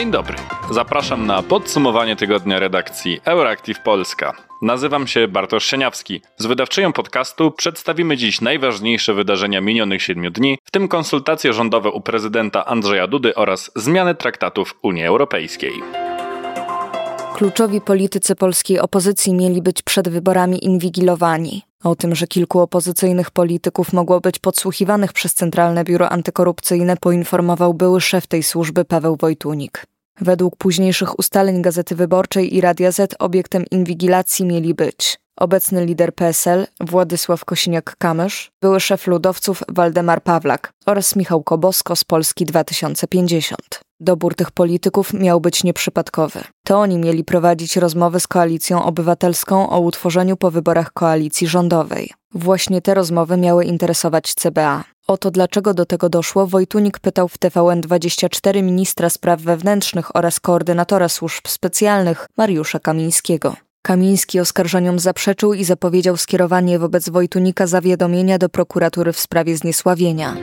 Dzień dobry. Zapraszam na podsumowanie tygodnia redakcji Euractiv Polska. Nazywam się Bartosz Sieniawski. Z wydawczynią podcastu przedstawimy dziś najważniejsze wydarzenia minionych siedmiu dni, w tym konsultacje rządowe u prezydenta Andrzeja Dudy oraz zmiany traktatów Unii Europejskiej. Kluczowi politycy polskiej opozycji mieli być przed wyborami inwigilowani. O tym, że kilku opozycyjnych polityków mogło być podsłuchiwanych przez Centralne Biuro Antykorupcyjne, poinformował były szef tej służby Paweł Wojtunik. Według późniejszych ustaleń Gazety Wyborczej i Radia Z obiektem inwigilacji mieli być obecny lider PSL Władysław Kosiniak-Kamysz, były szef ludowców Waldemar Pawlak oraz Michał Kobosko z Polski 2050. Dobór tych polityków miał być nieprzypadkowy. To oni mieli prowadzić rozmowy z koalicją obywatelską o utworzeniu po wyborach koalicji rządowej. Właśnie te rozmowy miały interesować CBA. O to, dlaczego do tego doszło, Wojtunik pytał w TVN24 ministra spraw wewnętrznych oraz koordynatora służb specjalnych Mariusza Kamińskiego. Kamiński oskarżeniom zaprzeczył i zapowiedział skierowanie wobec Wojtunika zawiadomienia do prokuratury w sprawie zniesławienia.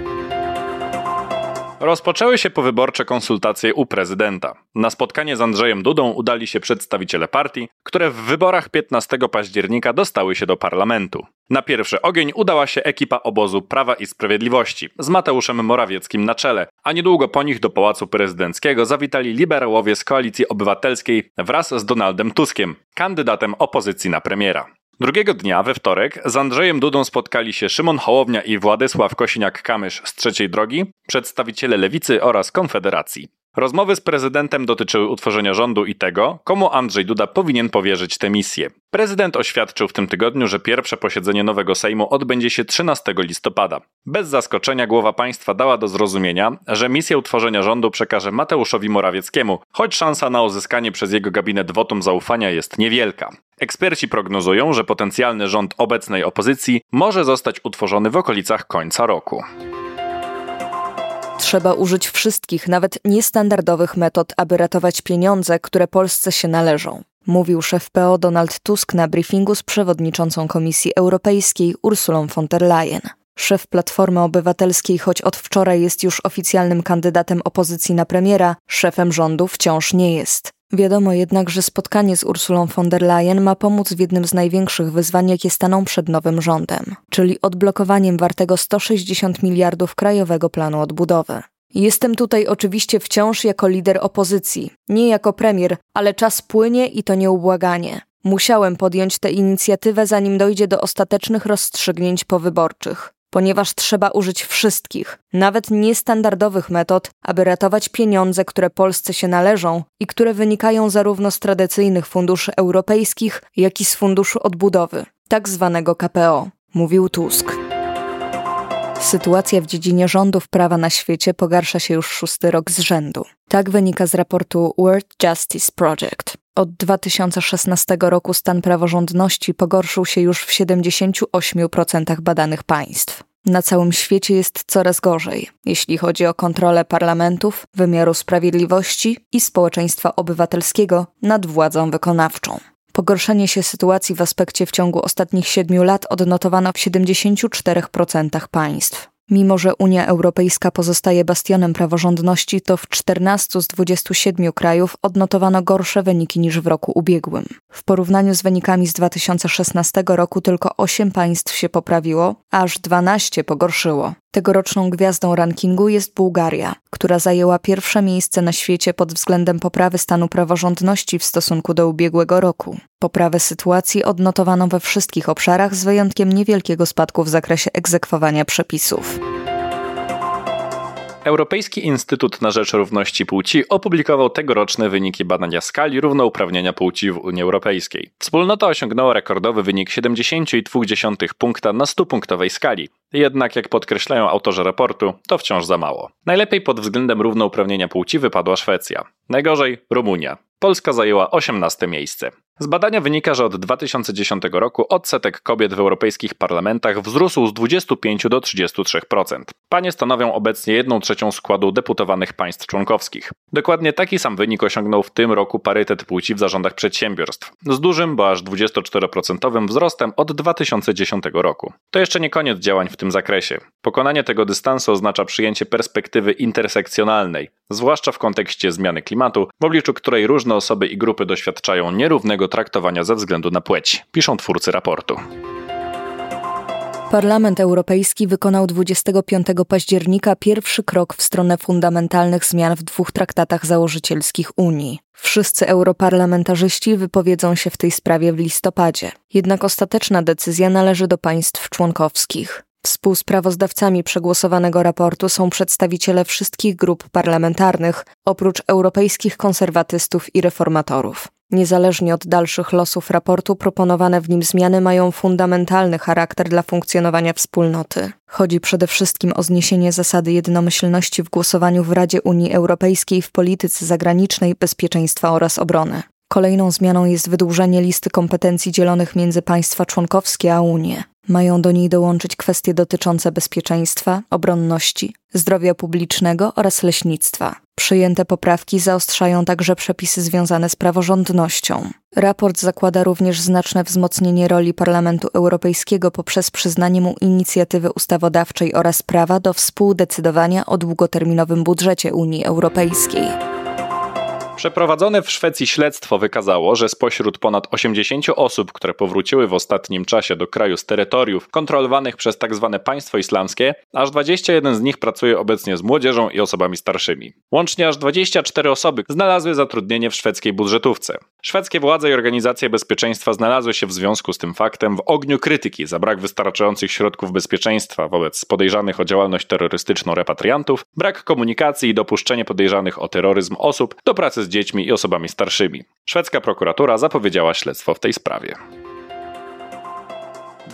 Rozpoczęły się powyborcze konsultacje u prezydenta. Na spotkanie z Andrzejem Dudą udali się przedstawiciele partii, które w wyborach 15 października dostały się do parlamentu. Na pierwszy ogień udała się ekipa obozu Prawa i Sprawiedliwości z Mateuszem Morawieckim na czele, a niedługo po nich do Pałacu Prezydenckiego zawitali liberałowie z Koalicji Obywatelskiej wraz z Donaldem Tuskiem, kandydatem opozycji na premiera. Drugiego dnia, we wtorek, z Andrzejem Dudą spotkali się Szymon Hołownia i Władysław Kosiniak-Kamysz z Trzeciej Drogi, przedstawiciele Lewicy oraz Konfederacji. Rozmowy z prezydentem dotyczyły utworzenia rządu i tego, komu Andrzej Duda powinien powierzyć tę misję. Prezydent oświadczył w tym tygodniu, że pierwsze posiedzenie nowego Sejmu odbędzie się 13 listopada. Bez zaskoczenia głowa państwa dała do zrozumienia, że misję utworzenia rządu przekaże Mateuszowi Morawieckiemu, choć szansa na uzyskanie przez jego gabinet wotum zaufania jest niewielka. Eksperci prognozują, że potencjalny rząd obecnej opozycji może zostać utworzony w okolicach końca roku. Trzeba użyć wszystkich, nawet niestandardowych metod, aby ratować pieniądze, które Polsce się należą. Mówił szef PO Donald Tusk na briefingu z przewodniczącą Komisji Europejskiej Ursulą von der Leyen. Szef Platformy Obywatelskiej, choć od wczoraj jest już oficjalnym kandydatem opozycji na premiera, szefem rządu wciąż nie jest. Wiadomo jednak, że spotkanie z Ursulą von der Leyen ma pomóc w jednym z największych wyzwań, jakie staną przed nowym rządem, czyli odblokowaniem wartego 160 miliardów Krajowego Planu Odbudowy. Jestem tutaj oczywiście wciąż jako lider opozycji, nie jako premier, ale czas płynie i to nieubłaganie. Musiałem podjąć tę inicjatywę, zanim dojdzie do ostatecznych rozstrzygnięć powyborczych ponieważ trzeba użyć wszystkich, nawet niestandardowych metod, aby ratować pieniądze, które Polsce się należą i które wynikają zarówno z tradycyjnych funduszy europejskich, jak i z funduszu odbudowy, tak zwanego KPO, mówił Tusk. Sytuacja w dziedzinie rządów prawa na świecie pogarsza się już szósty rok z rzędu. Tak wynika z raportu World Justice Project. Od 2016 roku stan praworządności pogorszył się już w 78% badanych państw. Na całym świecie jest coraz gorzej, jeśli chodzi o kontrolę parlamentów, wymiaru sprawiedliwości i społeczeństwa obywatelskiego nad władzą wykonawczą. Pogorszenie się sytuacji w aspekcie w ciągu ostatnich siedmiu lat odnotowano w 74% państw. Mimo, że Unia Europejska pozostaje bastionem praworządności, to w 14 z 27 krajów odnotowano gorsze wyniki niż w roku ubiegłym. W porównaniu z wynikami z 2016 roku tylko 8 państw się poprawiło, aż 12 pogorszyło. Tegoroczną gwiazdą rankingu jest Bułgaria, która zajęła pierwsze miejsce na świecie pod względem poprawy stanu praworządności w stosunku do ubiegłego roku. Poprawę sytuacji odnotowano we wszystkich obszarach z wyjątkiem niewielkiego spadku w zakresie egzekwowania przepisów. Europejski Instytut na Rzecz Równości Płci opublikował tegoroczne wyniki badania skali równouprawnienia płci w Unii Europejskiej. Wspólnota osiągnęła rekordowy wynik 70,2 punkta na 100-punktowej skali. Jednak, jak podkreślają autorzy raportu, to wciąż za mało. Najlepiej pod względem równouprawnienia płci wypadła Szwecja. Najgorzej Rumunia. Polska zajęła 18 miejsce. Z badania wynika, że od 2010 roku odsetek kobiet w europejskich parlamentach wzrósł z 25 do 33%. Panie stanowią obecnie 1 trzecią składu deputowanych państw członkowskich. Dokładnie taki sam wynik osiągnął w tym roku parytet płci w zarządach przedsiębiorstw, z dużym, bo aż 24% wzrostem od 2010 roku. To jeszcze nie koniec działań w tym zakresie. Pokonanie tego dystansu oznacza przyjęcie perspektywy intersekcjonalnej, zwłaszcza w kontekście zmiany klimatu, w obliczu której różne osoby i grupy doświadczają nierównego traktowania ze względu na płeć, piszą twórcy raportu. Parlament Europejski wykonał 25 października pierwszy krok w stronę fundamentalnych zmian w dwóch traktatach założycielskich Unii. Wszyscy europarlamentarzyści wypowiedzą się w tej sprawie w listopadzie. Jednak ostateczna decyzja należy do państw członkowskich. Współsprawozdawcami przegłosowanego raportu są przedstawiciele wszystkich grup parlamentarnych, oprócz europejskich konserwatystów i reformatorów. Niezależnie od dalszych losów raportu, proponowane w nim zmiany mają fundamentalny charakter dla funkcjonowania wspólnoty. Chodzi przede wszystkim o zniesienie zasady jednomyślności w głosowaniu w Radzie Unii Europejskiej w polityce zagranicznej, bezpieczeństwa oraz obrony. Kolejną zmianą jest wydłużenie listy kompetencji dzielonych między państwa członkowskie a Unię. Mają do niej dołączyć kwestie dotyczące bezpieczeństwa, obronności, zdrowia publicznego oraz leśnictwa. Przyjęte poprawki zaostrzają także przepisy związane z praworządnością. Raport zakłada również znaczne wzmocnienie roli Parlamentu Europejskiego poprzez przyznanie mu inicjatywy ustawodawczej oraz prawa do współdecydowania o długoterminowym budżecie Unii Europejskiej. Przeprowadzone w Szwecji śledztwo wykazało, że spośród ponad 80 osób, które powróciły w ostatnim czasie do kraju z terytoriów kontrolowanych przez tzw. Tak państwo islamskie, aż 21 z nich pracuje obecnie z młodzieżą i osobami starszymi. Łącznie aż 24 osoby znalazły zatrudnienie w szwedzkiej budżetówce. Szwedzkie władze i organizacje bezpieczeństwa znalazły się w związku z tym faktem w ogniu krytyki za brak wystarczających środków bezpieczeństwa wobec podejrzanych o działalność terrorystyczną repatriantów, brak komunikacji i dopuszczenie podejrzanych o terroryzm osób do pracy z dziećmi i osobami starszymi. Szwedzka prokuratura zapowiedziała śledztwo w tej sprawie.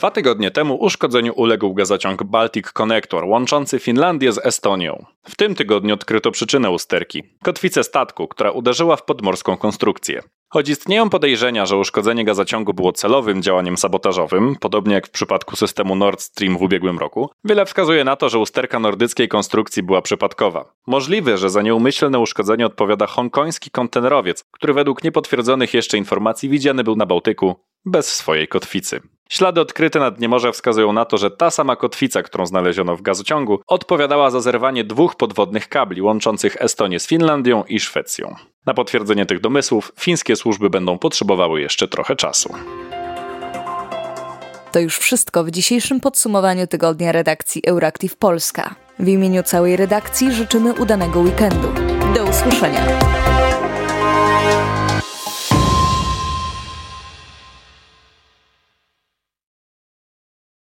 Dwa tygodnie temu uszkodzeniu uległ gazociąg Baltic Connector łączący Finlandię z Estonią. W tym tygodniu odkryto przyczynę usterki kotwicę statku, która uderzyła w podmorską konstrukcję. Choć istnieją podejrzenia, że uszkodzenie gazociągu było celowym działaniem sabotażowym, podobnie jak w przypadku systemu Nord Stream w ubiegłym roku, wiele wskazuje na to, że usterka nordyckiej konstrukcji była przypadkowa. Możliwe, że za nieumyślne uszkodzenie odpowiada hongkoński kontenerowiec, który według niepotwierdzonych jeszcze informacji widziany był na Bałtyku bez swojej kotwicy. Ślady odkryte na dnie morza wskazują na to, że ta sama kotwica, którą znaleziono w gazociągu, odpowiadała za zerwanie dwóch podwodnych kabli łączących Estonię z Finlandią i Szwecją. Na potwierdzenie tych domysłów fińskie służby będą potrzebowały jeszcze trochę czasu. To już wszystko w dzisiejszym podsumowaniu tygodnia redakcji Euractiv Polska. W imieniu całej redakcji życzymy udanego weekendu. Do usłyszenia.